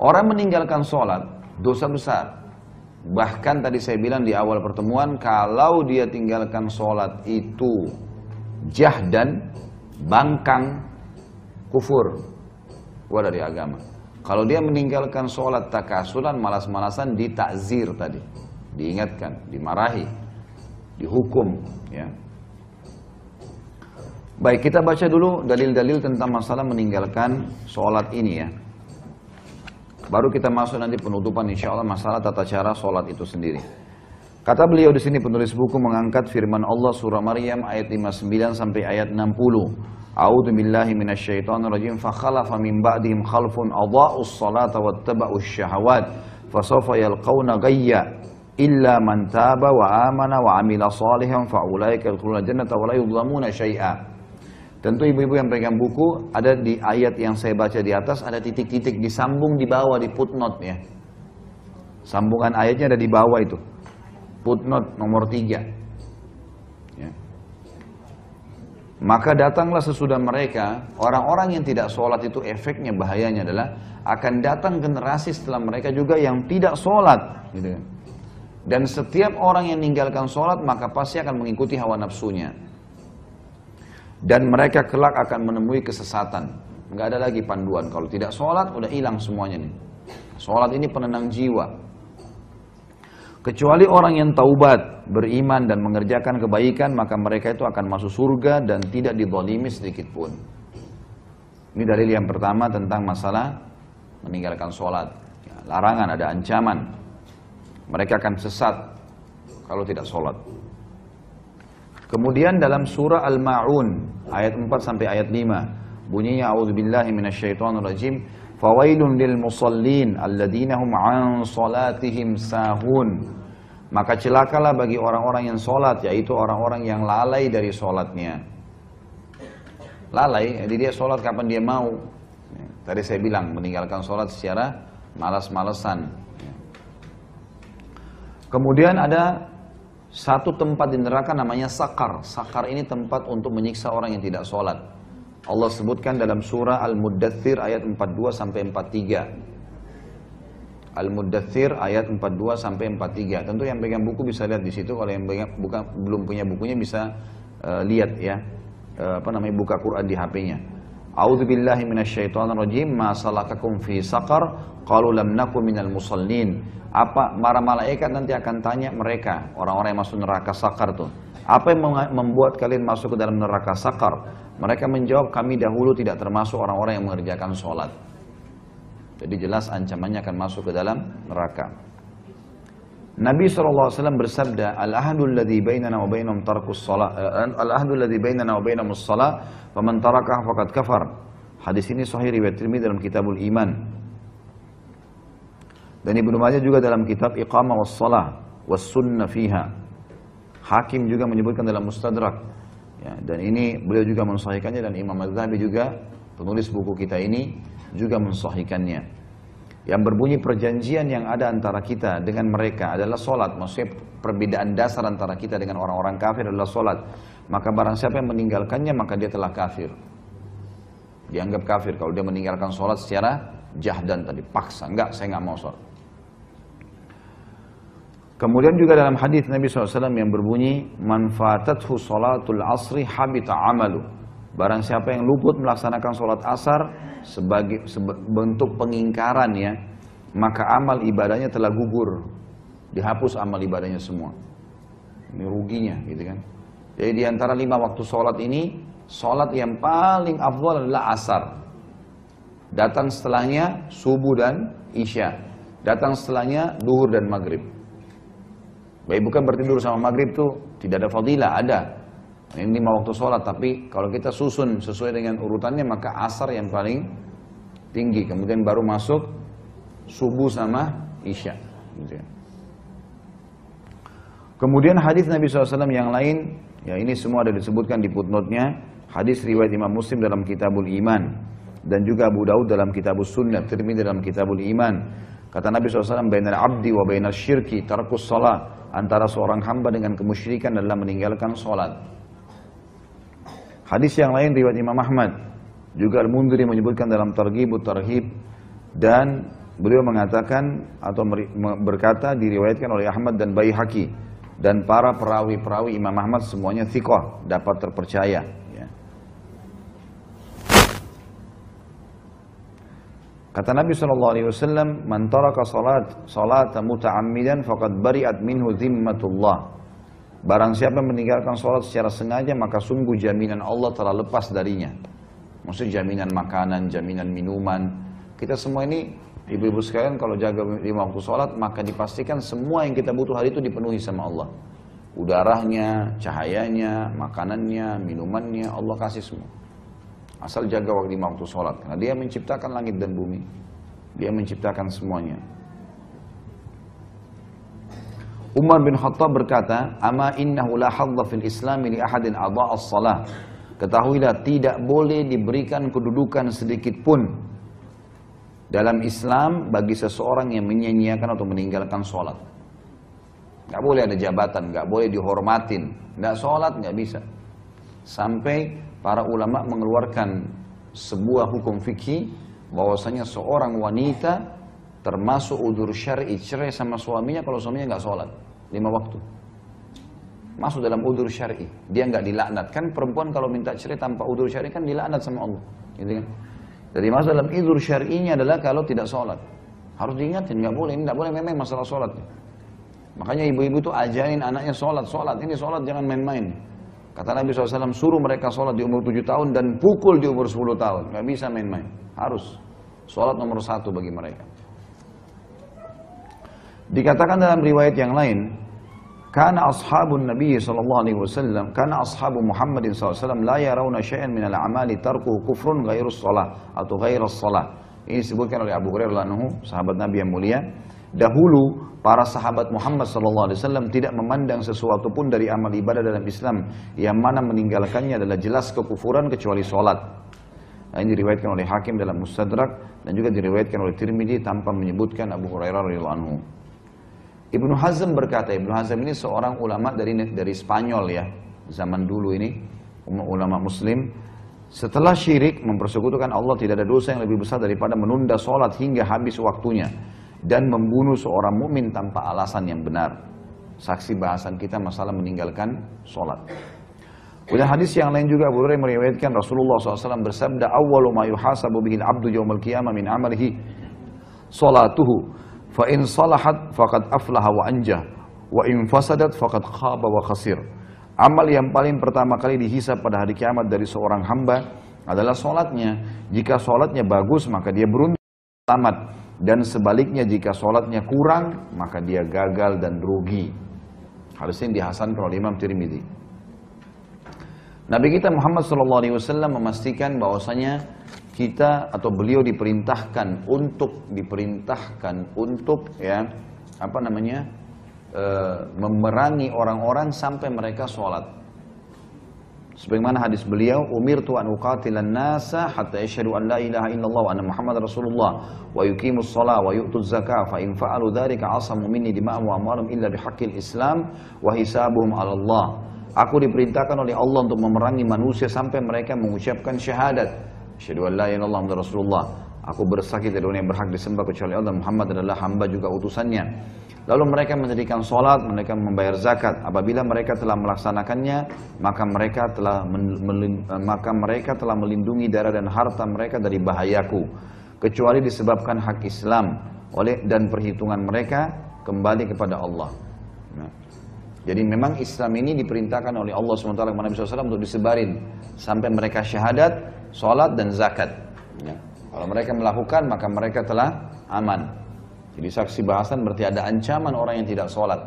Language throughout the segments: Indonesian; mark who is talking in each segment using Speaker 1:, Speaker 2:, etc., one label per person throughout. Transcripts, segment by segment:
Speaker 1: Orang meninggalkan sholat, dosa besar. Bahkan tadi saya bilang di awal pertemuan, kalau dia tinggalkan sholat itu jahdan, bangkang, kufur, keluar dari agama. Kalau dia meninggalkan sholat takasulan, malas-malasan, ditakzir tadi. Diingatkan, dimarahi, dihukum. Ya. Baik, kita baca dulu dalil-dalil tentang masalah meninggalkan sholat ini ya. Baru kita masuk nanti penutupan insya Allah masalah tata cara sholat itu sendiri. Kata beliau di sini penulis buku mengangkat firman Allah surah Maryam ayat 59 sampai ayat 60. A'udzu billahi minasyaitonir rajim fa khalafa min ba'dihim khalfun adha'us salata wattaba'us syahawat fasawfa yalqauna ghayya illa man taba wa amana wa amila salihan fa ulaika yadkhuluna jannata wa la yudlamuna syai'a. Tentu ibu-ibu yang pegang buku, ada di ayat yang saya baca di atas, ada titik-titik disambung di bawah di footnote ya. Sambungan ayatnya ada di bawah itu. Footnote nomor tiga. Ya. Maka datanglah sesudah mereka, orang-orang yang tidak sholat itu efeknya bahayanya adalah akan datang generasi setelah mereka juga yang tidak sholat. Gitu. Kan. Dan setiap orang yang meninggalkan sholat maka pasti akan mengikuti hawa nafsunya dan mereka kelak akan menemui kesesatan. Nggak ada lagi panduan. Kalau tidak sholat, udah hilang semuanya nih. Sholat ini penenang jiwa. Kecuali orang yang taubat, beriman dan mengerjakan kebaikan, maka mereka itu akan masuk surga dan tidak didolimi sedikit pun. Ini dalil yang pertama tentang masalah meninggalkan sholat. Ya, larangan, ada ancaman. Mereka akan sesat kalau tidak sholat. Kemudian dalam surah Al-Ma'un ayat 4 sampai ayat 5 bunyinya a'udzubillahi minasyaitonir rajim fawailun lil musallin alladzina hum an salatihim sahun. Maka celakalah bagi orang-orang yang salat yaitu orang-orang yang lalai dari salatnya. Lalai jadi dia salat kapan dia mau. Tadi saya bilang meninggalkan salat secara malas-malesan. Kemudian ada satu tempat di neraka namanya sakar. Sakar ini tempat untuk menyiksa orang yang tidak sholat. Allah sebutkan dalam surah Al-Muddathir ayat 42 sampai 43. Al-Muddathir ayat 42 sampai 43. Tentu yang pegang buku bisa lihat di situ. Kalau yang pegang, bukan, belum punya bukunya bisa uh, lihat ya. Uh, apa namanya buka Quran di HP-nya. A'udzu billahi minasyaitonir rajim. Ma salakakum fi saqar? Qalu lam nakum minal musallin apa para malaikat nanti akan tanya mereka orang-orang yang masuk neraka sakar tuh apa yang membuat kalian masuk ke dalam neraka sakar mereka menjawab kami dahulu tidak termasuk orang-orang yang mengerjakan sholat jadi jelas ancamannya akan masuk ke dalam neraka Nabi SAW bersabda, Al-ahadul ladhi bainana wa bainam tarkus salat, eh, Al-ahadul ladhi bainana wa bainam salat, faman tarakah faqad kafar. Hadis ini sahih riwayat Tirmidzi dalam Kitabul Iman. Dan Ibnu Majah juga dalam kitab Iqamah was Salah was Sunnah fiha. Hakim juga menyebutkan dalam Mustadrak. Ya, dan ini beliau juga mensahihkannya dan Imam Az-Zahabi juga penulis buku kita ini juga mensahihkannya. Yang berbunyi perjanjian yang ada antara kita dengan mereka adalah solat. Maksudnya perbedaan dasar antara kita dengan orang-orang kafir adalah solat. Maka barang siapa yang meninggalkannya maka dia telah kafir. Dianggap kafir kalau dia meninggalkan solat secara jahdan tadi, paksa. Enggak, saya enggak mau solat. Kemudian juga dalam hadis Nabi SAW yang berbunyi, manfaatathu salatul asri habita amalu. Barang siapa yang luput melaksanakan sholat asar sebagai bentuk pengingkaran ya, maka amal ibadahnya telah gugur. Dihapus amal ibadahnya semua. Ini ruginya gitu kan. Jadi di antara lima waktu sholat ini, sholat yang paling afdal adalah asar. Datang setelahnya subuh dan isya. Datang setelahnya duhur dan maghrib. Baik bukan bertidur sama maghrib tuh tidak ada fadilah, ada. Ini lima waktu sholat, tapi kalau kita susun sesuai dengan urutannya maka asar yang paling tinggi. Kemudian baru masuk subuh sama isya. Gitu ya. Kemudian hadis Nabi SAW yang lain, ya ini semua ada disebutkan di footnote-nya. Hadis riwayat Imam Muslim dalam Kitabul Iman dan juga Abu Daud dalam Kitabus Sunnah, Tirmidzi dalam Kitabul Iman. Kata Nabi SAW, "Bainal abdi wa bainal syirki tarkus salat." antara seorang hamba dengan kemusyrikan adalah meninggalkan sholat. Hadis yang lain riwayat Imam Ahmad juga Al-Mundiri menyebutkan dalam Targhib Tarhib dan Beliau mengatakan atau berkata diriwayatkan oleh Ahmad dan Baihaqi dan para perawi-perawi Imam Ahmad semuanya thiqah, dapat terpercaya. Kata Nabi Shallallahu Alaihi Wasallam, "Man taraka salat salat muta'ammidan faqad bari'at minhu zimmatullah." Barang siapa meninggalkan sholat secara sengaja maka sungguh jaminan Allah telah lepas darinya. Maksudnya jaminan makanan, jaminan minuman. Kita semua ini ibu-ibu sekalian kalau jaga lima waktu sholat maka dipastikan semua yang kita butuh hari itu dipenuhi sama Allah. Udaranya, cahayanya, makanannya, minumannya Allah kasih semua. Asal jaga waktu lima waktu sholat. Karena dia menciptakan langit dan bumi. Dia menciptakan semuanya. Umar bin Khattab berkata, "Ama innahu la hadza fil Islam li ahadin adha'a as-salah." Ketahuilah tidak boleh diberikan kedudukan sedikit pun dalam Islam bagi seseorang yang menyia-nyiakan atau meninggalkan sholat. Gak boleh ada jabatan, gak boleh dihormatin. Gak sholat, gak bisa. Sampai para ulama mengeluarkan sebuah hukum fikih bahwasanya seorang wanita termasuk udur syar'i cerai sama suaminya kalau suaminya nggak sholat lima waktu. Masuk dalam udur syar'i. Dia nggak dilaknat kan perempuan kalau minta cerai tanpa udur syar'i kan dilaknat sama Allah. Gitu kan? Jadi masuk dalam udur syar'inya adalah kalau tidak sholat. Harus diingatin nggak boleh ini nggak boleh memang masalah sholat makanya ibu-ibu itu ajarin anaknya sholat sholat ini sholat jangan main-main kata Nabi SAW suruh mereka sholat di umur 7 tahun dan pukul di umur 10 tahun nggak bisa main-main harus sholat nomor satu bagi mereka Dikatakan dalam riwayat yang lain, karena ashabun Nabi sallallahu alaihi wasallam, karena ashabu Muhammadin sallallahu alaihi wasallam la yarawna syai'an min al-amali tarkuhu kufrun ghairus shalah atau ghairus shalah. Ini disebutkan oleh Abu Hurairah anhu, sahabat Nabi yang mulia. Dahulu para sahabat Muhammad sallallahu alaihi wasallam tidak memandang sesuatu pun dari amal ibadah dalam Islam yang mana meninggalkannya adalah jelas kekufuran kecuali salat. Nah, ini diriwayatkan oleh Hakim dalam Mustadrak dan juga diriwayatkan oleh Tirmidzi tanpa menyebutkan Abu Hurairah radhiyallahu anhu. Ibnu Hazm berkata, Ibnu Hazm ini seorang ulama dari dari Spanyol ya, zaman dulu ini ulama muslim. Setelah syirik mempersekutukan Allah tidak ada dosa yang lebih besar daripada menunda sholat hingga habis waktunya dan membunuh seorang mukmin tanpa alasan yang benar. Saksi bahasan kita masalah meninggalkan sholat. Kemudian hadis yang lain juga Abu Hurairah meriwayatkan Rasulullah SAW bersabda, "Awwalu ma yuhasabu bihi al-'abdu yawmal qiyamah min 'amalihi salatuhu." Fa in salahat faqad aflaha wa anjah wa in fasadat faqad khaba wa khasir. Amal yang paling pertama kali dihisap pada hari kiamat dari seorang hamba adalah solatnya. Jika solatnya bagus maka dia beruntung selamat. Dan sebaliknya jika solatnya kurang maka dia gagal dan rugi. Hal ini dihasankan oleh Imam Tirmidzi. Nabi kita Muhammad SAW memastikan bahwasanya kita atau beliau diperintahkan untuk diperintahkan untuk ya apa namanya e, memerangi orang-orang sampai mereka sholat. Sebagaimana hadis beliau, umir tuan uqatilan nasa hatta yashhadu an la ilaha illallah wa anna Muhammad Rasulullah wa yuqimus shalah wa yu'tuz zakah fa in fa'alu dzalika asamu minni dima'ahum wa amwalahum illa bihaqqil Islam wa hisabuhum 'ala Allah. Aku diperintahkan oleh Allah untuk memerangi manusia sampai mereka mengucapkan syahadat Asyhadu an la ilaha illallah Rasulullah. Aku bersaksi tidak yang berhak disembah kecuali Allah. Muhammad adalah hamba juga utusannya. Lalu mereka mendirikan solat, mereka membayar zakat. Apabila mereka telah melaksanakannya, maka mereka telah maka mereka telah melindungi darah dan harta mereka dari bahayaku, kecuali disebabkan hak Islam oleh dan perhitungan mereka kembali kepada Allah. Nah, jadi memang Islam ini diperintahkan oleh Allah SWT kepada Nabi SAW untuk disebarin sampai mereka syahadat, sholat dan zakat. Kalau mereka melakukan maka mereka telah aman. Jadi saksi bahasan berarti ada ancaman orang yang tidak sholat.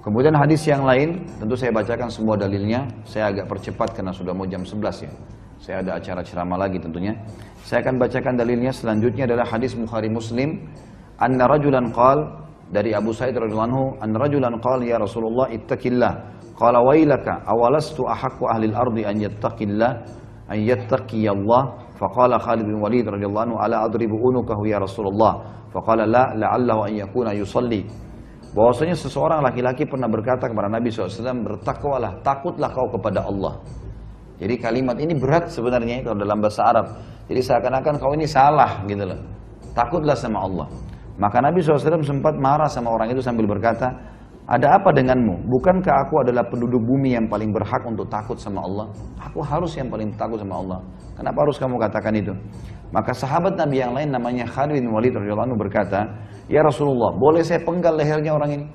Speaker 1: Kemudian hadis yang lain, tentu saya bacakan semua dalilnya. Saya agak percepat karena sudah mau jam 11 ya. Saya ada acara ceramah lagi tentunya. Saya akan bacakan dalilnya selanjutnya adalah hadis Bukhari Muslim. Anna rajulan qal dari Abu Sa'id radhiyallahu anhu an rajulan qala ya Rasulullah ittaqillah qala wailaka awalastu ahaqqu ahli al-ardi an yattaqillah an yattaqiyallah faqala Khalid bin Walid radhiyallahu anhu ala adribu unukahu ya Rasulullah? Faqala la la'allahu an yakuna yusalli. Bahwasanya seseorang laki-laki pernah berkata kepada Nabi SAW bertakwalah takutlah kau kepada Allah. Jadi kalimat ini berat sebenarnya kalau dalam bahasa Arab. Jadi seakan-akan kau ini salah gitu loh. Takutlah sama Allah. Maka Nabi SAW sempat marah sama orang itu sambil berkata, ada apa denganmu? Bukankah aku adalah penduduk bumi yang paling berhak untuk takut sama Allah? Aku harus yang paling takut sama Allah. Kenapa harus kamu katakan itu? Maka sahabat Nabi yang lain namanya Khalid bin Walid radhiyallahu berkata, "Ya Rasulullah, boleh saya penggal lehernya orang ini?"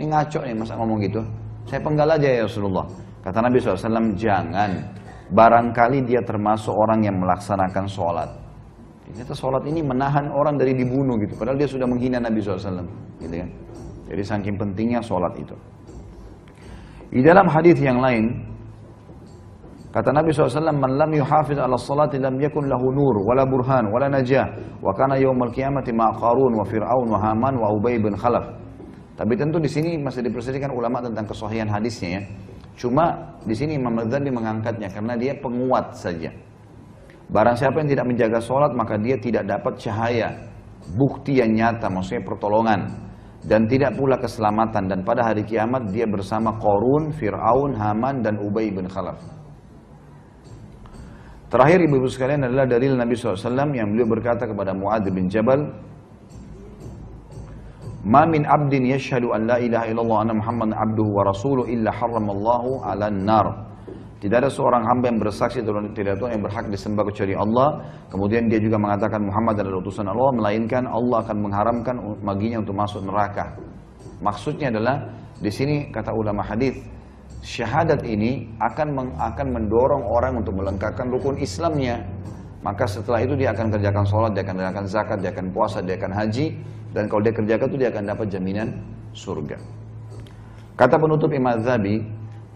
Speaker 1: Ini ngaco nih masa ngomong gitu. Saya penggal aja ya Rasulullah. Kata Nabi SAW, jangan. Barangkali dia termasuk orang yang melaksanakan sholat. Ternyata sholat ini menahan orang dari dibunuh gitu. Padahal dia sudah menghina Nabi SAW. Gitu kan. Jadi saking pentingnya sholat itu. Di dalam hadis yang lain, kata Nabi SAW, Man lam yuhafiz ala salati lam yakun lahu nur, wala burhan, wala najah, wa kana yawmal qiyamati ma qarun, wa fir'aun, wa haman, wa ubay bin khalaf. Tapi tentu di sini masih diperselisihkan ulama tentang kesohian hadisnya ya. Cuma di sini Imam Ghazali mengangkatnya karena dia penguat saja. Barang siapa yang tidak menjaga sholat maka dia tidak dapat cahaya, bukti yang nyata, maksudnya pertolongan dan tidak pula keselamatan dan pada hari kiamat dia bersama Korun, Fir'aun, Haman dan Ubay bin Khalaf. Terakhir ibu-ibu sekalian adalah dari Nabi SAW yang beliau berkata kepada Muadz bin Jabal, "Ma min abdin yashhadu an la ilaha illallah anna Muhammad abduhu wa rasuluhu illa harramallahu 'alan nar." Tidak ada seorang hamba yang bersaksi tidak Tuhan yang berhak disembah kecuali Allah. Kemudian dia juga mengatakan Muhammad adalah utusan Allah, melainkan Allah akan mengharamkan maginya untuk masuk neraka. Maksudnya adalah di sini kata ulama hadis syahadat ini akan meng, akan mendorong orang untuk melengkapkan rukun Islamnya. Maka setelah itu dia akan kerjakan sholat, dia akan kerjakan zakat, dia akan puasa, dia akan haji. Dan kalau dia kerjakan itu dia akan dapat jaminan surga. Kata penutup Imam Zabi,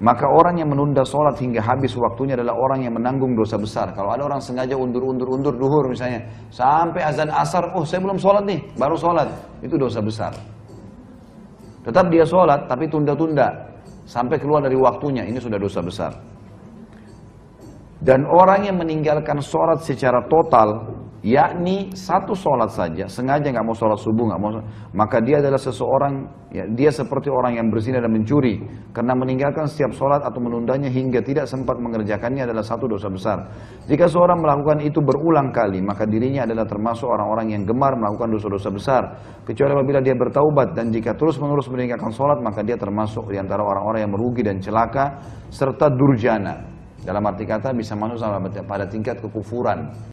Speaker 1: maka orang yang menunda sholat hingga habis waktunya adalah orang yang menanggung dosa besar. Kalau ada orang sengaja undur-undur-undur duhur misalnya. Sampai azan asar, oh saya belum sholat nih, baru sholat. Itu dosa besar. Tetap dia sholat, tapi tunda-tunda. Sampai keluar dari waktunya, ini sudah dosa besar. Dan orang yang meninggalkan sholat secara total, yakni satu sholat saja, sengaja nggak mau sholat subuh, nggak mau, maka dia adalah seseorang, ya, dia seperti orang yang berzina dan mencuri, karena meninggalkan setiap sholat atau menundanya hingga tidak sempat mengerjakannya adalah satu dosa besar. Jika seorang melakukan itu berulang kali, maka dirinya adalah termasuk orang-orang yang gemar melakukan dosa-dosa besar, kecuali apabila dia bertaubat dan jika terus-menerus meninggalkan sholat, maka dia termasuk di antara orang-orang yang merugi dan celaka serta durjana. Dalam arti kata bisa masuk pada tingkat kekufuran.